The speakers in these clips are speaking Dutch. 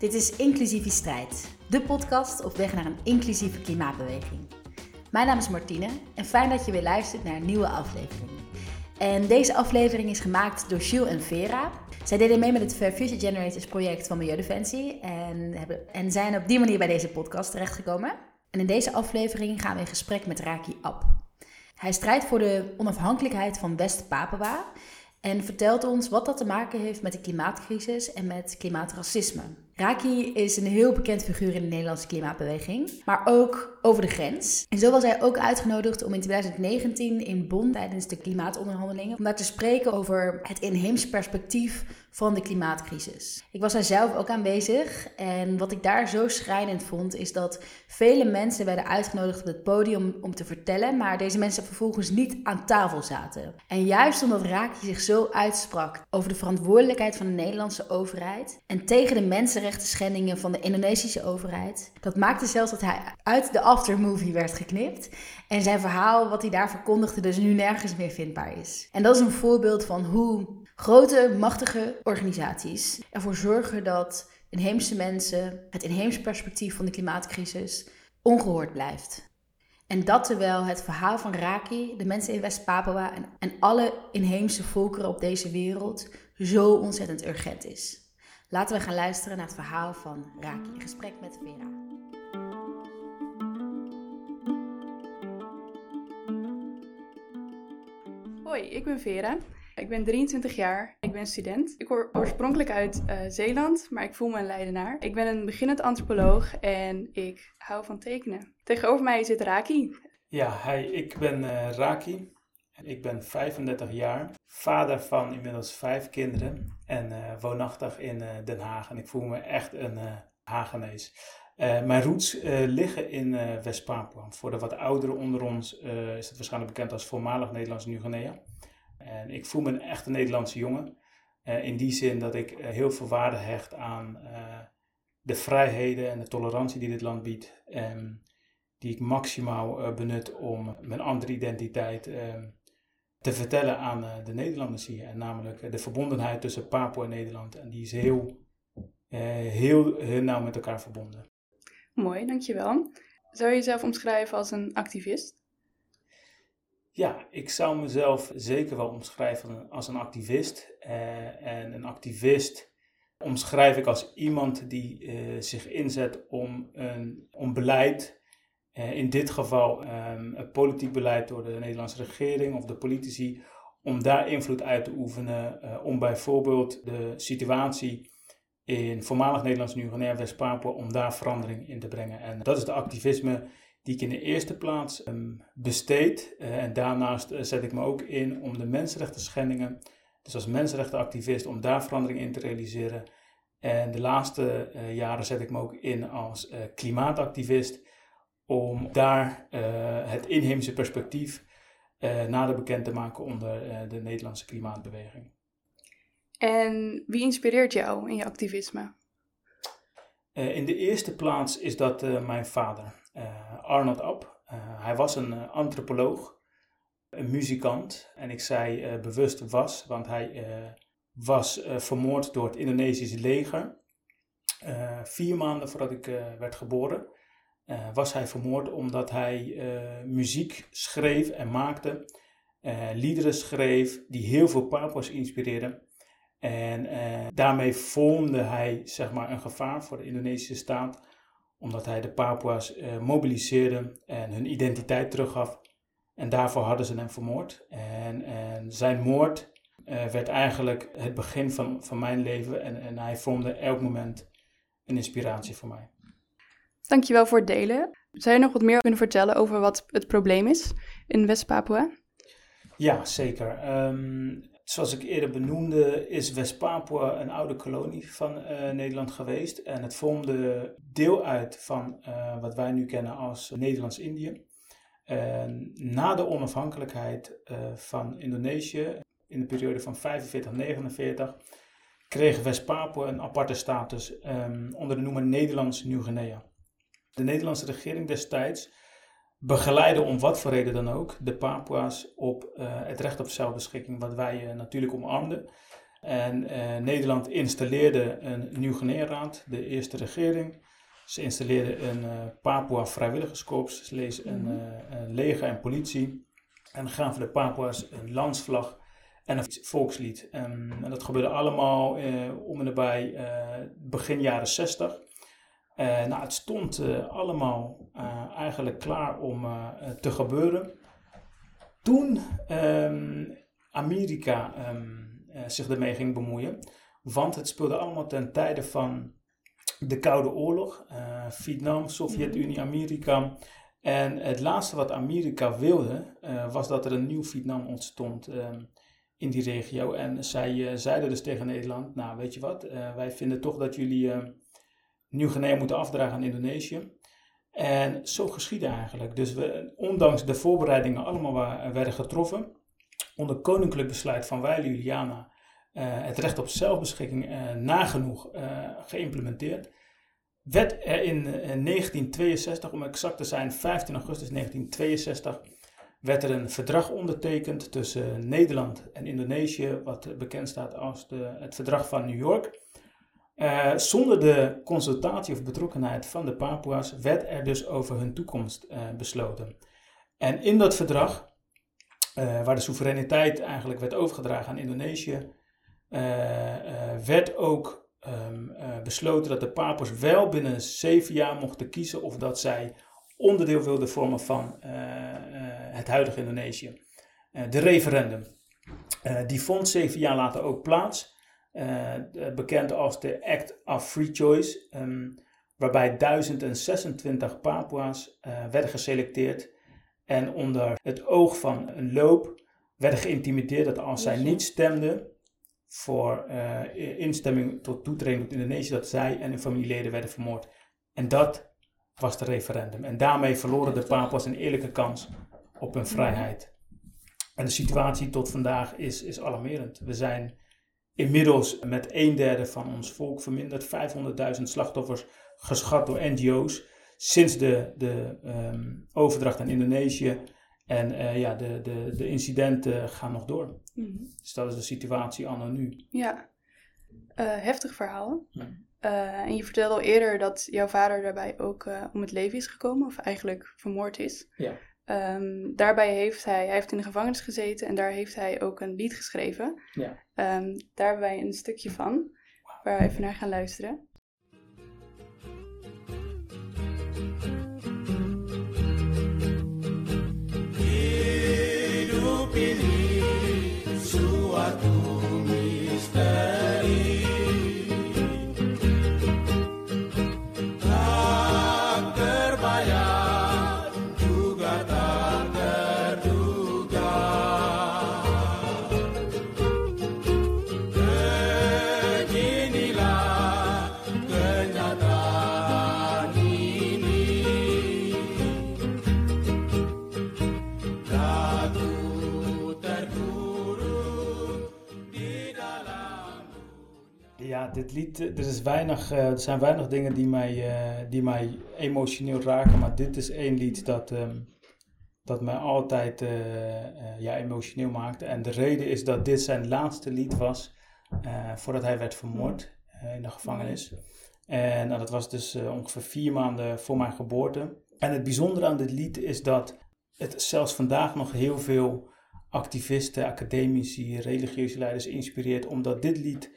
Dit is Inclusieve Strijd, de podcast op weg naar een inclusieve klimaatbeweging. Mijn naam is Martine en fijn dat je weer luistert naar een nieuwe aflevering. En deze aflevering is gemaakt door Jules en Vera. Zij deden mee met het Future Generators project van Milieudefensie en, hebben, en zijn op die manier bij deze podcast terechtgekomen. En in deze aflevering gaan we in gesprek met Raki Ab. Hij strijdt voor de onafhankelijkheid van West-Papua en vertelt ons wat dat te maken heeft met de klimaatcrisis en met klimaatracisme. Raki is een heel bekend figuur in de Nederlandse klimaatbeweging, maar ook over de grens. En zo was hij ook uitgenodigd om in 2019 in Bonn tijdens de klimaatonderhandelingen om daar te spreken over het inheems perspectief van de klimaatcrisis. Ik was daar zelf ook aanwezig en wat ik daar zo schrijnend vond is dat vele mensen werden uitgenodigd op het podium om te vertellen, maar deze mensen vervolgens niet aan tafel zaten. En juist omdat Raki zich zo uitsprak over de verantwoordelijkheid van de Nederlandse overheid en tegen de mensenrechten schendingen van de Indonesische overheid. Dat maakte zelfs dat hij uit de aftermovie werd geknipt. En zijn verhaal, wat hij daar verkondigde, dus nu nergens meer vindbaar is. En dat is een voorbeeld van hoe grote, machtige organisaties ervoor zorgen dat inheemse mensen, het inheemse perspectief van de klimaatcrisis, ongehoord blijft. En dat terwijl het verhaal van Raki, de mensen in West-Papua en, en alle inheemse volkeren op deze wereld zo ontzettend urgent is. Laten we gaan luisteren naar het verhaal van Raki in gesprek met Vera. Hoi, ik ben Vera. Ik ben 23 jaar. Ik ben student. Ik hoor oorspronkelijk uit uh, Zeeland, maar ik voel me een Leidenaar. Ik ben een beginnend antropoloog en ik hou van tekenen. Tegenover mij zit Raki. Ja, hi, ik ben uh, Raki. Ik ben 35 jaar, vader van inmiddels vijf kinderen en uh, woonachtig in Den Haag. En ik voel me echt een Hagenees. mijn roots liggen in West-Papua. Voor de wat ouderen onder ons is het waarschijnlijk bekend als voormalig Nederlands Nieuw-Guinea. En ik voel me een echte Nederlandse jongen. in die zin dat ik heel veel waarde hecht aan de vrijheden en de tolerantie die dit land biedt. Die ik maximaal benut om mijn andere identiteit te vertellen aan de Nederlanders hier. En namelijk de verbondenheid tussen Papua en Nederland. En die is heel, heel, heel nauw met elkaar verbonden. Mooi, dankjewel. Zou je jezelf omschrijven als een activist? Ja, ik zou mezelf zeker wel omschrijven als een activist. en een activist omschrijf ik als iemand die zich inzet om, een, om beleid eh, in dit geval um, het politiek beleid door de Nederlandse regering of de politici, om daar invloed uit te oefenen, om bijvoorbeeld de situatie in voormalig Nederlands Nieuw-Guinea, West-Papua, om daar verandering in te brengen. En dat is de activisme die ik in de eerste plaats um, besteed. Uh, en daarnaast zet ik me ook in om de mensenrechten schendingen, dus als mensenrechtenactivist, om daar verandering in te realiseren. En de laatste jaren zet ik me ook in als klimaatactivist om daar het inheemse perspectief nader bekend te maken onder de Nederlandse klimaatbeweging. En wie inspireert jou in je activisme? in de eerste plaats is dat mijn vader, Arnold Ab. hij was een antropoloog, een muzikant. En ik zei bewust was, want hij was vermoord door het Indonesische leger. vier maanden voordat ik werd geboren. Eh, was hij vermoord omdat hij eh, muziek schreef en maakte, uh, liederen schreef die heel veel Papua's inspireerden. En daarmee vormde hij zeg maar, een gevaar voor de Indonesische staat, omdat hij de Papua's mobiliseerde en hun identiteit teruggaf. En daarvoor hadden ze hem vermoord. En, en zijn moord werd eigenlijk het begin van, van mijn leven en, en hij vormde elk moment een inspiratie voor mij. Dankjewel voor het delen. Zou je nog wat meer kunnen vertellen over wat het probleem is in West-Papua? Ja, zeker. Um, zoals ik eerder benoemde, is West-Papua een oude kolonie van uh, Nederland geweest. En het vormde deel uit van uh, wat wij nu kennen als Nederlands-Indië. na de onafhankelijkheid uh, van Indonesië, in de periode van 45-49, kreeg West-Papua een aparte status um, onder de noemer Nederlands Nieuw-Guinea. De Nederlandse regering destijds begeleidde om wat voor reden dan ook de Papua's op uh, het recht op zelfbeschikking, wat wij uh, natuurlijk omarmden. En Nederland installeerde een nieuw raad de eerste regering. Ze installeerden een Papua vrijwilligerskorps, ze lezen een, een leger en politie. En gaven de Papua's een landsvlag en een volkslied. En, en dat gebeurde allemaal eh, om en nabij eh, begin jaren 60. Uh, nou, het stond uh, allemaal uh, eigenlijk klaar om te gebeuren. Toen um, Amerika um, zich ermee ging bemoeien, want het speelde allemaal ten tijde van de Koude Oorlog, Vietnam, Sovjet-Unie, Amerika. En het laatste wat Amerika wilde, was dat er een nieuw Vietnam ontstond. Um, in die regio. En zij uh, zeiden dus tegen Nederland, nou weet je wat, wij vinden toch dat jullie Nieuw-Guinea moeten afdragen aan Indonesië. En zo geschiedde eigenlijk. Dus we, ondanks de voorbereidingen allemaal werden getroffen, onder koninklijk besluit van Weile Juliana, het recht op zelfbeschikking nagenoeg geïmplementeerd, werd er in 1962, om exact te zijn 15 augustus 1962, werd er een verdrag ondertekend tussen Nederland en Indonesië, wat bekend staat als de, het Verdrag van New York. Uh, zonder de consultatie of betrokkenheid van de Papua's werd er dus over hun toekomst uh, besloten. En in dat verdrag, uh, waar de soevereiniteit eigenlijk werd overgedragen aan Indonesië, werd ook um, besloten dat de Papua's wel binnen zeven jaar mochten kiezen of dat zij onderdeel wilde vormen van het huidige Indonesië. De referendum. die vond zeven jaar later ook plaats. Bekend als de Act of Free Choice. Um, waarbij 1026 Papua's werden geselecteerd. En onder het oog van een loop werden geïntimideerd dat als zij niet stemden voor instemming tot toetreding tot Indonesië, dat zij en hun familieleden werden vermoord. En dat was het referendum. En daarmee verloren de Papua's een eerlijke kans op hun vrijheid. En de situatie tot vandaag is, is alarmerend. We zijn inmiddels met een derde van ons volk verminderd. 500.000 slachtoffers geschat door NGO's sinds de, de um, overdracht aan Indonesië. En uh, ja, de, de, de incidenten gaan nog door. Mm -hmm. Dus dat is de situatie anno nu. Ja, uh, heftig verhaal. Uh, en je vertelde al eerder dat jouw vader daarbij ook om het leven is gekomen, of eigenlijk vermoord is. Ja. Um, daarbij heeft hij, hij heeft in de gevangenis gezeten en daar heeft hij ook een lied geschreven. Ja. Um, daar hebben wij een stukje van, waar we even naar gaan luisteren. Dit lied, er, is weinig, uh, er zijn weinig dingen die mij, uh, die mij emotioneel raken, maar dit is één lied dat, um, dat mij altijd ja, emotioneel maakte. En de reden is dat dit zijn laatste lied was voordat hij werd vermoord in de gevangenis. En nou, dat was dus ongeveer vier maanden voor mijn geboorte. En het bijzondere aan dit lied is dat het zelfs vandaag nog heel veel activisten, academici, religieuze leiders inspireert, omdat dit lied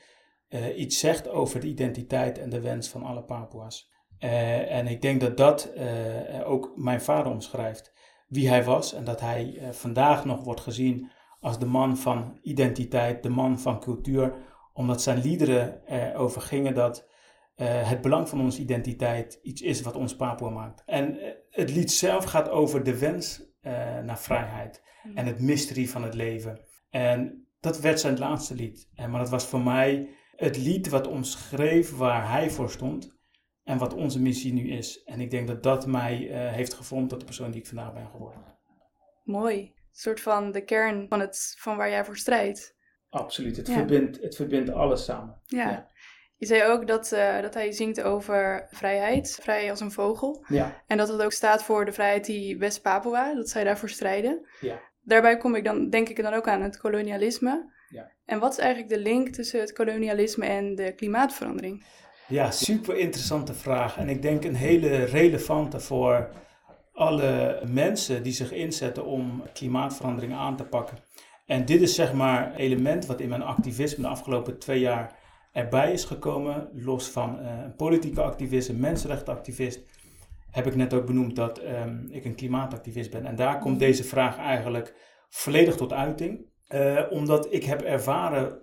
uh, iets zegt over de identiteit en de wens van alle Papua's. Uh, en ik denk dat dat uh, ook mijn vader omschrijft. Wie hij was en dat hij vandaag nog wordt gezien als de man van identiteit, de man van cultuur, omdat zijn liederen erover gingen dat het belang van onze identiteit iets is wat ons Papua maakt. En het lied zelf gaat over de wens naar vrijheid en het mysterie van het leven. En dat werd zijn laatste lied. Maar dat was voor mij het lied wat omschreef waar hij voor stond en wat onze missie nu is. En ik denk dat dat mij uh, heeft gevormd tot de persoon die ik vandaag ben geworden. Mooi. Een soort van de kern van, het, van waar jij voor strijdt. Absoluut. Het, verbindt, het verbindt alles samen. Ja. ja. Je zei ook dat, uh, dat hij zingt over vrijheid, vrij als een vogel. Ja. En dat het ook staat voor de vrijheid die West-Papua, dat zij daarvoor strijden. Ja. Daarbij kom ik dan, denk ik dan ook aan het kolonialisme. Ja. En wat is eigenlijk de link tussen het kolonialisme en de klimaatverandering? Ja, super interessante vraag. En ik denk een hele relevante voor alle mensen die zich inzetten om klimaatverandering aan te pakken. En dit is zeg maar een element wat in mijn activisme de afgelopen twee jaar erbij is gekomen. Los van uh, een politieke activist, een mensenrechtenactivist, heb ik net ook benoemd dat um, ik een klimaatactivist ben. En daar komt deze vraag eigenlijk volledig tot uiting. Uh, omdat ik heb ervaren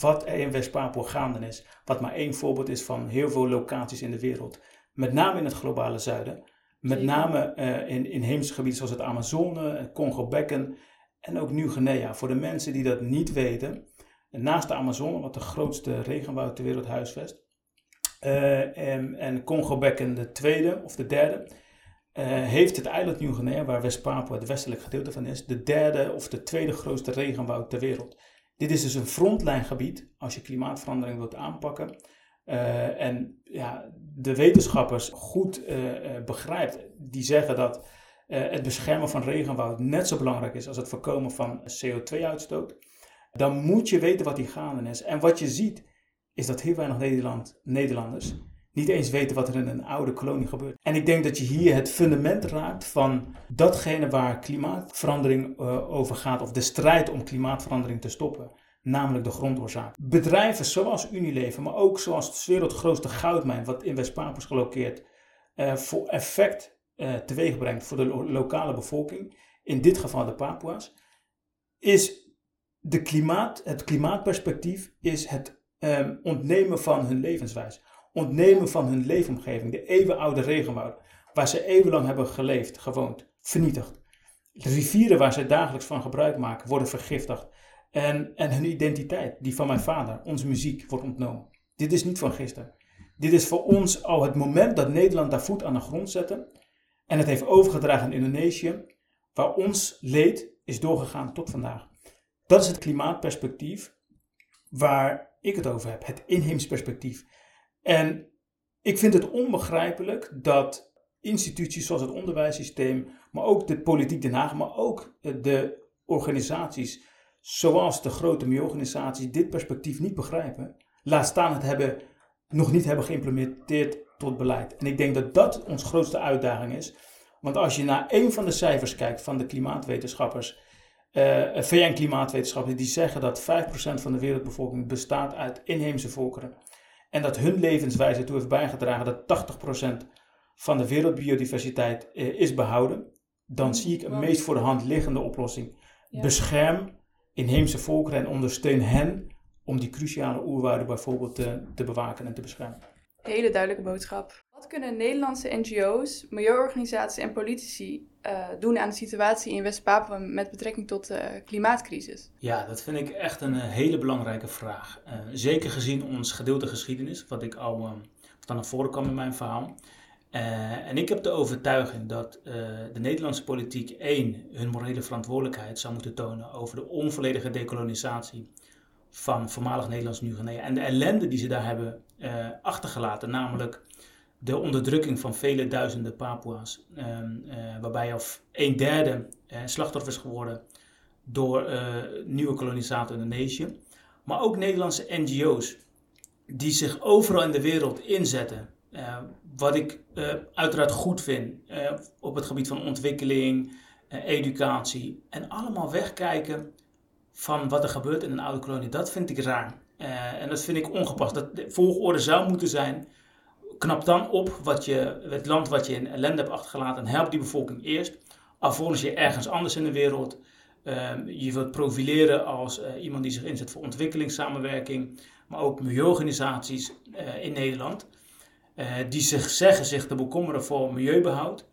wat er in West-Papua gaande is. Wat maar één voorbeeld is van heel veel locaties in de wereld. Met name in het globale zuiden. Met name uh, in inheemse gebieden zoals het Amazone, Congo-bekken en ook Nieuw-Guinea. Voor de mensen die dat niet weten, naast de Amazone, wat de grootste regenwoud ter wereld huisvest, uh, en, en Congo-bekken de tweede of de derde, uh, heeft het eiland Nieuw-Guinea, waar West-Papua het westelijk gedeelte van is, de derde of de tweede grootste regenwoud ter wereld. Dit is dus een frontlijngebied als je klimaatverandering wilt aanpakken. Uh, en ja, de wetenschappers goed uh, begrijpt, die zeggen dat het beschermen van regenwoud net zo belangrijk is als het voorkomen van CO2-uitstoot. Dan moet je weten wat die gaande is. En wat je ziet, is dat heel weinig Nederland, Nederlanders niet eens weten wat er in een oude kolonie gebeurt. En ik denk dat je hier het fundament raakt van datgene waar klimaatverandering over gaat, of de strijd om klimaatverandering te stoppen namelijk de grondoorzaak. Bedrijven zoals Unilever, maar ook zoals de wereldgrootste goudmijn, wat in West-Papua is gelokeerd, uh, voor effect uh, teweeg brengt voor de lo lokale bevolking, in dit geval de Papua's, is de klimaat, het klimaatperspectief is het um, ontnemen van hun levenswijze. Ontnemen van hun leefomgeving, de eeuwenoude regenwoud, waar ze eeuwenlang hebben geleefd, gewoond, vernietigd. De rivieren waar ze dagelijks van gebruik maken, worden vergiftigd. En, en hun identiteit, die van mijn vader, onze muziek, wordt ontnomen. Dit is niet van gisteren. Dit is voor ons al het moment dat Nederland daar voet aan de grond zette. En het heeft overgedragen aan Indonesië, waar ons leed is doorgegaan tot vandaag. Dat is het klimaatperspectief waar ik het over heb, het inheems perspectief. En ik vind het onbegrijpelijk dat instituties zoals het onderwijssysteem, maar ook de politiek Den Haag, maar ook de organisaties zoals de grote milieuorganisaties dit perspectief niet begrijpen. Laat staan het hebben, nog niet hebben geïmplementeerd tot beleid. En ik denk dat dat onze grootste uitdaging is. Want als je naar een van de cijfers kijkt van de klimaatwetenschappers, uh, eh, VN-klimaatwetenschappers, die zeggen dat 5% van de wereldbevolking bestaat uit inheemse volkeren. En dat hun levenswijze ertoe heeft bijgedragen dat 80% van de wereldbiodiversiteit uh, is behouden. Dan zie ik een meest voor de hand liggende oplossing. Bescherm inheemse volkeren en ondersteun hen om die cruciale oerwouden bijvoorbeeld te, te bewaken en te beschermen. Hele duidelijke boodschap. Wat kunnen Nederlandse NGO's, milieuorganisaties en politici uh, doen aan de situatie in West-Papua met betrekking tot de klimaatcrisis? Ja, dat vind ik echt een uh, hele belangrijke vraag. Uh, zeker gezien ons gedeelte geschiedenis, wat ik al wat naar voren kwam in mijn verhaal. En ik heb de overtuiging dat de Nederlandse politiek één hun morele verantwoordelijkheid zou moeten tonen over de onvolledige dekolonisatie van voormalig Nederlands Nieuw-Guinea en de ellende die ze daar hebben achtergelaten, namelijk de onderdrukking van vele duizenden Papua's, ehm, waarbij al een derde slachtoffer is geworden door nieuwe kolonisator Indonesië, maar ook Nederlandse NGO's die zich overal in de wereld inzetten wat ik uiteraard goed vind op het gebied van ontwikkeling, educatie en allemaal wegkijken van wat er gebeurt in een oude kolonie, dat vind ik raar. en dat vind ik ongepast. Dat de volgorde zou moeten zijn: knap dan op wat je, het land wat je in ellende hebt achtergelaten en help die bevolking eerst. Alvorens je ergens anders in de wereld je wilt profileren als iemand die zich inzet voor ontwikkelingssamenwerking, maar ook milieuorganisaties in Nederland. Uh, die zich zeggen zich te bekommeren voor milieubehoud,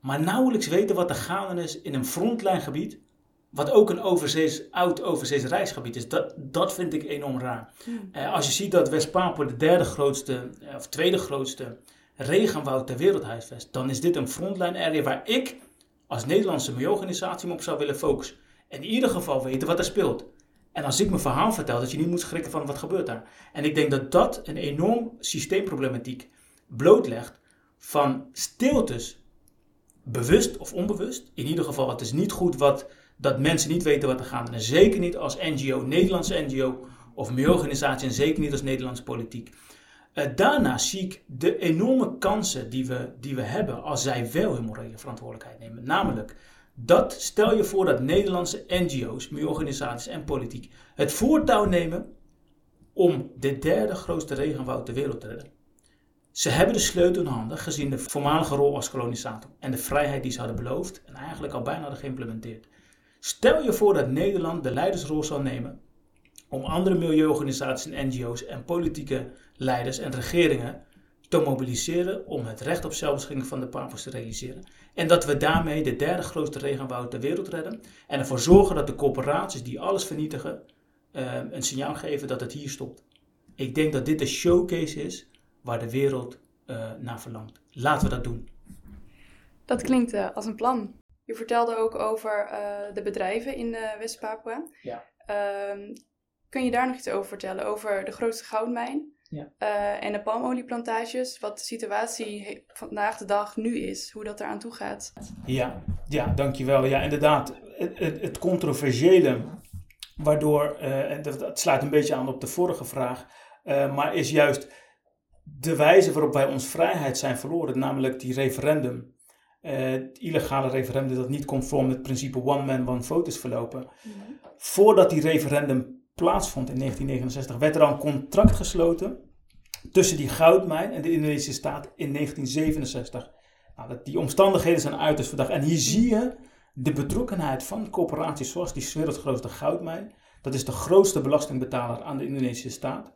maar nauwelijks weten wat er gaande is in een frontlijngebied, wat ook een overzees, oud overzees reisgebied is. Dat, dat vind ik enorm raar. Uh, als je ziet dat West-Papua de derde grootste, uh, of tweede grootste regenwoud ter wereld huisvest, dan is dit een frontline area waar ik als Nederlandse milieuorganisatie me op zou willen focussen. In ieder geval weten wat er speelt. En als ik mijn verhaal vertel, dat je niet moet schrikken van wat gebeurt daar. En ik denk dat dat een enorm systeemproblematiek blootlegt van stiltes, bewust of onbewust. In ieder geval, het is niet goed wat dat mensen niet weten wat er gaat. Zeker niet als NGO, Nederlandse NGO of milieuorganisatie en zeker niet als Nederlandse politiek. Uh, daarna zie ik de enorme kansen die we, die we hebben als zij wel hun morele verantwoordelijkheid nemen. Namelijk, dat stel je voor dat Nederlandse NGO's, milieuorganisaties en politiek het voortouw nemen om de derde grootste regenwoud ter wereld te redden. Ze hebben de sleutel in handen gezien de voormalige rol als kolonisator en de vrijheid die ze hadden beloofd en eigenlijk al bijna hadden geïmplementeerd. Stel je voor dat Nederland de leidersrol zal nemen om andere milieuorganisaties en NGO's en politieke leiders en regeringen te mobiliseren om het recht op zelfbeschikking van de Papu's te realiseren. En dat we daarmee de derde grootste regenwoud ter wereld redden en ervoor zorgen dat de corporaties die alles vernietigen uh, een signaal geven dat het hier stopt. Ik denk dat dit de showcase is waar de wereld uh, naar verlangt. Laten we dat doen. Dat klinkt uh, als een plan. Je vertelde ook over de bedrijven in West-Papua. Ja. Ehm, kun je daar nog iets over vertellen? Over de grootste goudmijn ja. en de palmolieplantages. Wat de situatie vandaag de dag nu is. Hoe dat eraan toe gaat. Ja, ja dankjewel. Ja, inderdaad. Het, het, het controversiële Waardoor, uh, en dat, dat, sluit een beetje aan op de vorige vraag, uh, maar is juist de wijze waarop wij ons vrijheid zijn verloren, namelijk die referendum. Uh, het illegale referendum dat niet conform het principe one man, one vote is verlopen. -hmm. Voordat die referendum plaatsvond in 1969, werd er al een contract gesloten tussen die goudmijn en de Indonesische staat in 1967. Nou, dat, die omstandigheden zijn uiterst verdacht. En hier zie je de betrokkenheid van corporaties zoals die wereldgrootste goudmijn. Dat is de grootste belastingbetaler aan de Indonesische staat.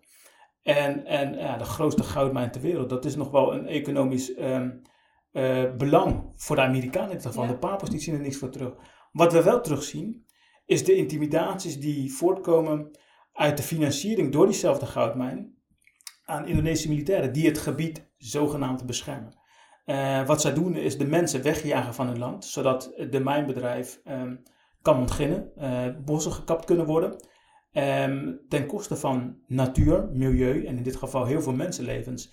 En, en ja, de grootste goudmijn ter wereld. Dat is nog wel een economisch um, uh, belang voor de Amerikanen in geval. Ja. De Papers die zien er niks voor terug. Wat we wel terugzien, is de intimidaties die voortkomen uit de financiering door diezelfde goudmijn aan Indonesische militairen die het gebied zogenaamd beschermen. Uh, wat zij doen is de mensen wegjagen van hun land, zodat de mijnbedrijf um, kan ontginnen, uh, bossen gekapt kunnen worden. Um, ten koste van natuur, milieu en in dit geval heel veel mensenlevens.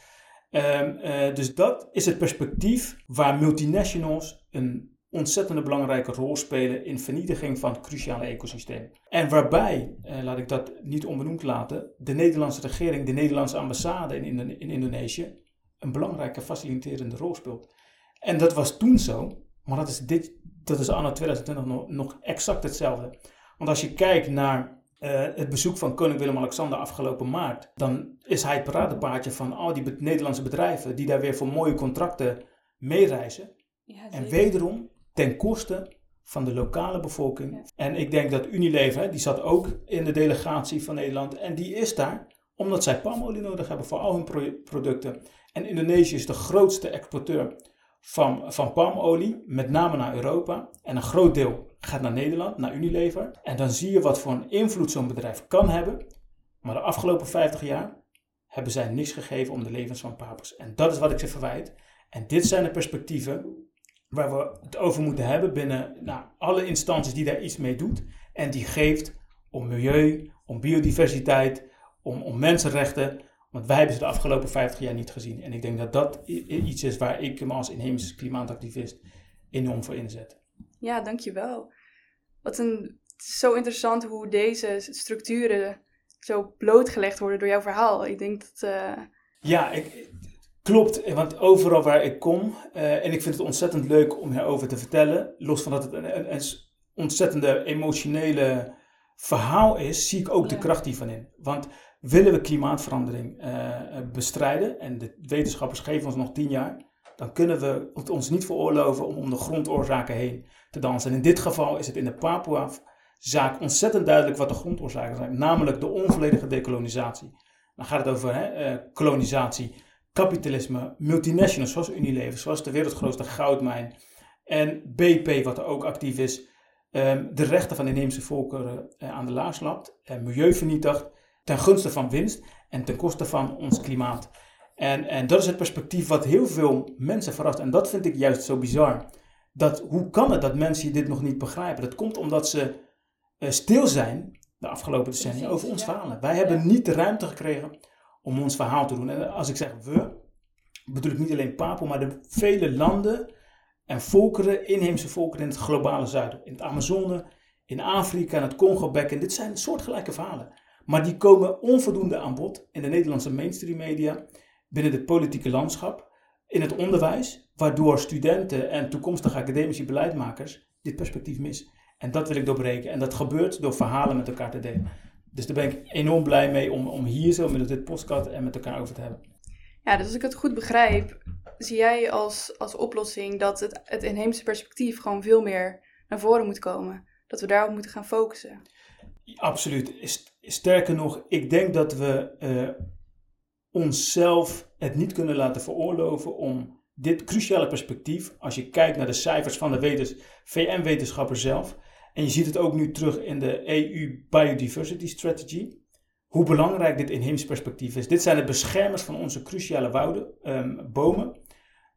Um, uh, dus dat is het perspectief waar multinationals een ontzettend belangrijke rol spelen in vernietiging van cruciale ecosystemen. En waarbij, laat ik dat niet onbenoemd laten, de Nederlandse regering, de Nederlandse ambassade in, in Indonesië een belangrijke faciliterende rol speelt. En dat was toen zo, maar dat is, dit, dat is anno 2020 nog, nog exact hetzelfde. Want als je kijkt naar uh, het bezoek van koning Willem-Alexander afgelopen maart, dan is hij het paradepaardje van al die Nederlandse bedrijven die daar weer voor mooie contracten meereizen. Ja, en wederom ten koste van de lokale bevolking. Ja. En ik denk dat Unilever, die zat ook in de delegatie van Nederland en die is daar omdat zij palmolie nodig hebben voor al hun pro producten. En Indonesië is de grootste exporteur van, van palmolie, met name naar Europa. En een groot deel gaat naar Nederland, naar Unilever. En dan zie je wat voor een invloed zo'n bedrijf kan hebben. Maar de afgelopen 50 jaar hebben zij niks gegeven om de levens van papers. En dat is wat ik ze verwijt. En dit zijn de perspectieven waar we het over moeten hebben binnen nou, alle instanties die daar iets mee doet. En die geeft om milieu, om biodiversiteit, om, om mensenrechten. Want wij hebben ze de afgelopen 50 jaar niet gezien. En ik denk dat dat iets is waar ik me als inheemse klimaatactivist enorm voor inzet. Ja, dankjewel. Wat een, zo interessant hoe deze structuren zo blootgelegd worden door jouw verhaal. Ik denk dat... Uh... Ja, ik, klopt. Want overal waar ik kom, uh, en ik vind het ontzettend leuk om hierover te vertellen, los van dat het een, een, een ontzettende emotionele verhaal is, zie ik ook ja. de kracht hiervan in. Want willen we klimaatverandering uh, bestrijden, en de wetenschappers geven ons nog tien jaar, dan kunnen we het ons niet veroorloven om om de grondoorzaken heen te dansen. En in dit geval is het in de Papua-zaak ontzettend duidelijk wat de grondoorzaken zijn, namelijk de onvolledige dekolonisatie. Dan gaat het over hè, uh, kolonisatie, kapitalisme, multinationals zoals Unilever, zoals de wereldgrootste goudmijn, en BP, wat er ook actief is, um, de rechten van de inheemse volkeren uh, aan de laars lapt, en milieu vernietigt ten gunste van winst en ten koste van ons klimaat. En, en dat is het perspectief wat heel veel mensen verrast. En dat vind ik juist zo bizar. Dat, hoe kan het dat mensen dit nog niet begrijpen? Dat komt omdat ze uh, stil zijn de afgelopen decennia over ons verhalen. Wij hebben niet de ruimte gekregen om ons verhaal te doen. En als ik zeg we, bedoel ik niet alleen Papua, maar de vele landen en volkeren, inheemse volkeren in het globale zuiden. In het Amazone, in Afrika en het Congo-bekken. Dit zijn soortgelijke verhalen. Maar die komen onvoldoende aan bod in de Nederlandse mainstream media, binnen het politieke landschap, in het onderwijs, waardoor studenten en toekomstige academische beleidmakers dit perspectief missen. En dat wil ik doorbreken. En dat gebeurt door verhalen met elkaar te delen. Dus daar ben ik enorm blij mee om, om hier zo met dit podcast en met elkaar over te hebben. Ja, dus als ik het goed begrijp, zie jij als, als oplossing dat het, het inheemse perspectief gewoon veel meer naar voren moet komen. Dat we daarop moeten gaan focussen. Absoluut. Sterker nog, ik denk dat we uh, onszelf het niet kunnen laten veroorloven om dit cruciale perspectief, als je kijkt naar de cijfers van de VN-wetenschapper zelf, en je ziet het ook nu terug in de EU Biodiversity Strategy, hoe belangrijk dit inheems perspectief is. Dit zijn de beschermers van onze cruciale wouden, um, bomen.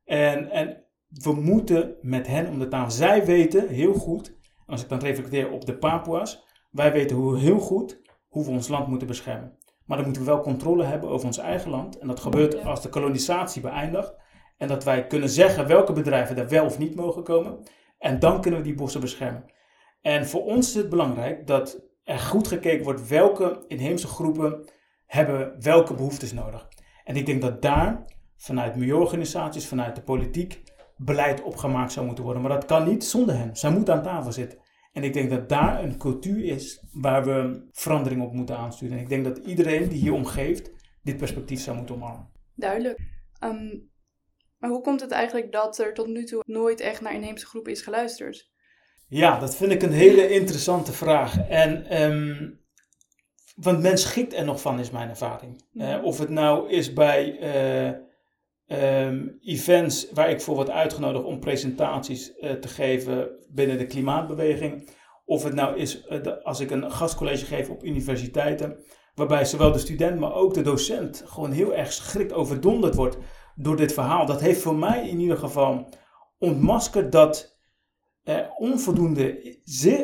En, en we moeten met hen om de tafel. Zij weten heel goed, als ik dan reflecteer op de Papua's, wij weten hoe, heel goed hoe we ons land moeten beschermen. Maar dan moeten we wel controle hebben over ons eigen land. En dat gebeurt als de kolonisatie beëindigt. En dat wij kunnen zeggen welke bedrijven daar wel of niet mogen komen. En dan kunnen we die bossen beschermen. En voor ons is het belangrijk dat er goed gekeken wordt welke inheemse groepen hebben welke behoeftes nodig. En ik denk dat daar vanuit milieuorganisaties, vanuit de politiek, beleid opgemaakt zou moeten worden. Maar dat kan niet zonder hen. Zij moeten aan tafel zitten. En ik denk dat daar een cultuur is waar we verandering op moeten aansturen. En ik denk dat iedereen die hier omgeeft dit perspectief zou moeten omarmen. Duidelijk. Ehm, maar hoe komt het eigenlijk dat er tot nu toe nooit echt naar inheemse groepen is geluisterd? Ja, dat vind ik een hele interessante vraag. En, um, want men schikt er nog van, is mijn ervaring. Uh, of het nou is bij uh, um, events waar ik voor word uitgenodigd om presentaties uh, te geven binnen de klimaatbeweging. Of het nou is de, als ik een gastcollege geef op universiteiten, waarbij zowel de student, maar ook de docent gewoon heel erg schrikt overdonderd wordt door dit verhaal. Dat heeft voor mij in ieder geval ontmaskerd dat er onvoldoende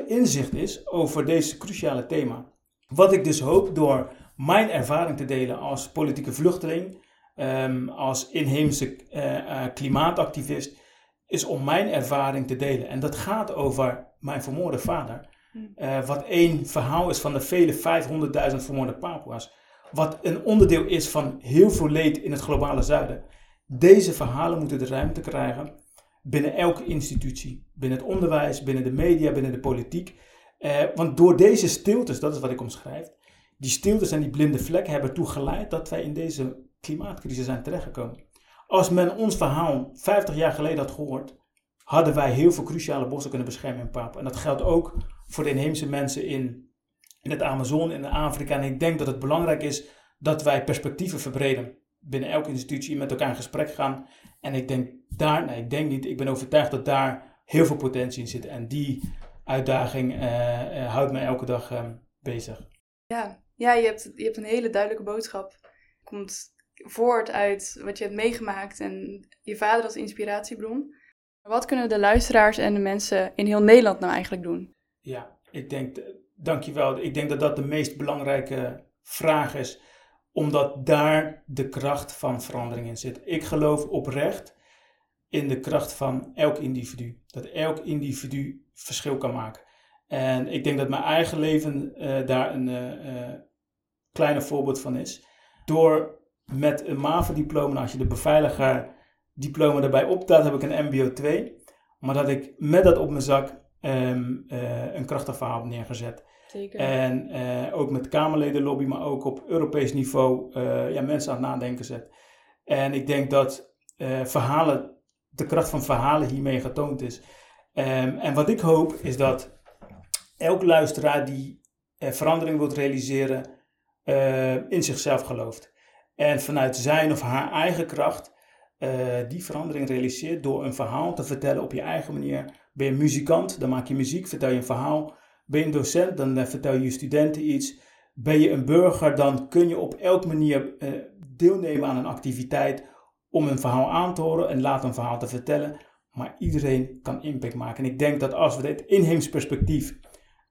inzicht is over deze cruciale thema. Wat ik dus hoop door mijn ervaring te delen als politieke vluchteling, um, als inheemse uh, klimaatactivist, is om mijn ervaring te delen. En dat gaat over mijn vermoorde vader. Uh, wat één verhaal is van de vele 500.000 vermoorde Papua's. Wat een onderdeel is van heel veel leed in het globale zuiden. Deze verhalen moeten de ruimte krijgen binnen elke institutie. Binnen het onderwijs, binnen de media, binnen de politiek. Eh, want door deze stiltes, dat is wat ik omschrijf, die stiltes en die blinde vlekken hebben ertoe geleid dat wij in deze klimaatcrisis zijn terechtgekomen. Als men ons verhaal 50 jaar geleden had gehoord, hadden wij heel veel cruciale bossen kunnen beschermen in Papua. En dat geldt ook voor de inheemse mensen in, in het Amazon, in Afrika. En ik denk dat het belangrijk is dat wij perspectieven verbreden binnen elke institutie met elkaar in gesprek gaan. En ik denk daar, nee, ik denk niet, ik ben overtuigd dat daar heel veel potentie in zit. En die uitdaging uh, uh, houdt mij elke dag uh, bezig. Ja, ja je, hebt, je hebt een hele duidelijke boodschap. Komt voort uit wat je hebt meegemaakt en je vader als inspiratiebron. Wat kunnen de luisteraars en de mensen in heel Nederland nou eigenlijk doen? Ja, ik denk, dankjewel. Ik denk dat dat de meest belangrijke vraag is omdat daar de kracht van verandering in zit. Ik geloof oprecht in de kracht van elk individu. Dat elk individu verschil kan maken. En ik denk dat mijn eigen leven uh, daar een uh, voorbeeld van is. Door met een MAVA-diploma, als je de beveiliger diploma erbij optelt, heb ik een MBO 2. Maar dat ik met dat op mijn zak um, een krachtig verhaal heb neergezet. Zeker. En uh, ook met Kamerledenlobby, maar ook op Europees niveau uh, ja, mensen aan het nadenken zet. En ik denk dat uh, verhalen, de kracht van verhalen hiermee getoond is. Um, en wat ik hoop is dat elk luisteraar die verandering wilt realiseren, in zichzelf gelooft. En vanuit zijn of haar eigen kracht die verandering realiseert door een verhaal te vertellen op je eigen manier. Ben je muzikant, dan maak je muziek, vertel je een verhaal. Ben je een docent, dan eh, vertel je je studenten iets. Ben je een burger, dan kun je op elke manier eh, deelnemen aan een activiteit om een verhaal aan te horen en later een verhaal te vertellen. Maar iedereen kan impact maken. En ik denk dat als we dit inheems perspectief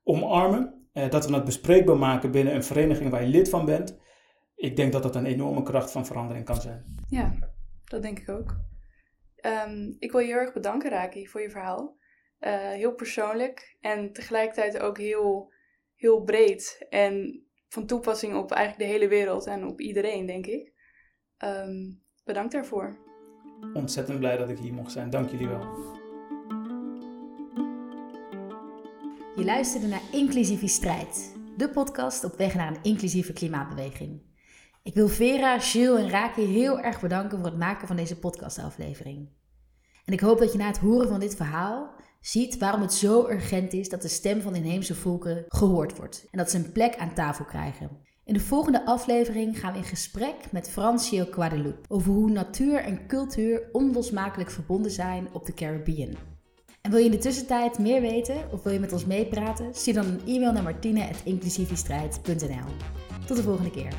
omarmen, eh, dat we het bespreekbaar maken binnen een vereniging waar je lid van bent, ik denk dat dat een enorme kracht van verandering kan zijn. Ja, dat denk ik ook. Um, ik wil je heel erg bedanken, Raki, voor je verhaal. eh, heel persoonlijk en tegelijkertijd ook heel, heel breed. En van toepassing op eigenlijk de hele wereld en op iedereen, denk ik. Ehm, bedankt daarvoor. Ontzettend blij dat ik hier mocht zijn. Dank jullie wel. Je luisterde naar Inclusieve Strijd, de podcast op weg naar een inclusieve klimaatbeweging. Ik wil Vera, Gilles en Raki heel erg bedanken voor het maken van deze podcastaflevering. En ik hoop dat je na het horen van dit verhaal ziet waarom het zo urgent is dat de stem van de inheemse volken gehoord wordt en dat ze een plek aan tafel krijgen. In de volgende aflevering gaan we in gesprek met Francio Guadalupe over hoe natuur en cultuur onlosmakelijk verbonden zijn op de Caribbean. En wil je in de tussentijd meer weten of wil je met ons meepraten? Stuur dan een e-mail naar martine.inclusiviestrijd.nl. Tot de volgende keer.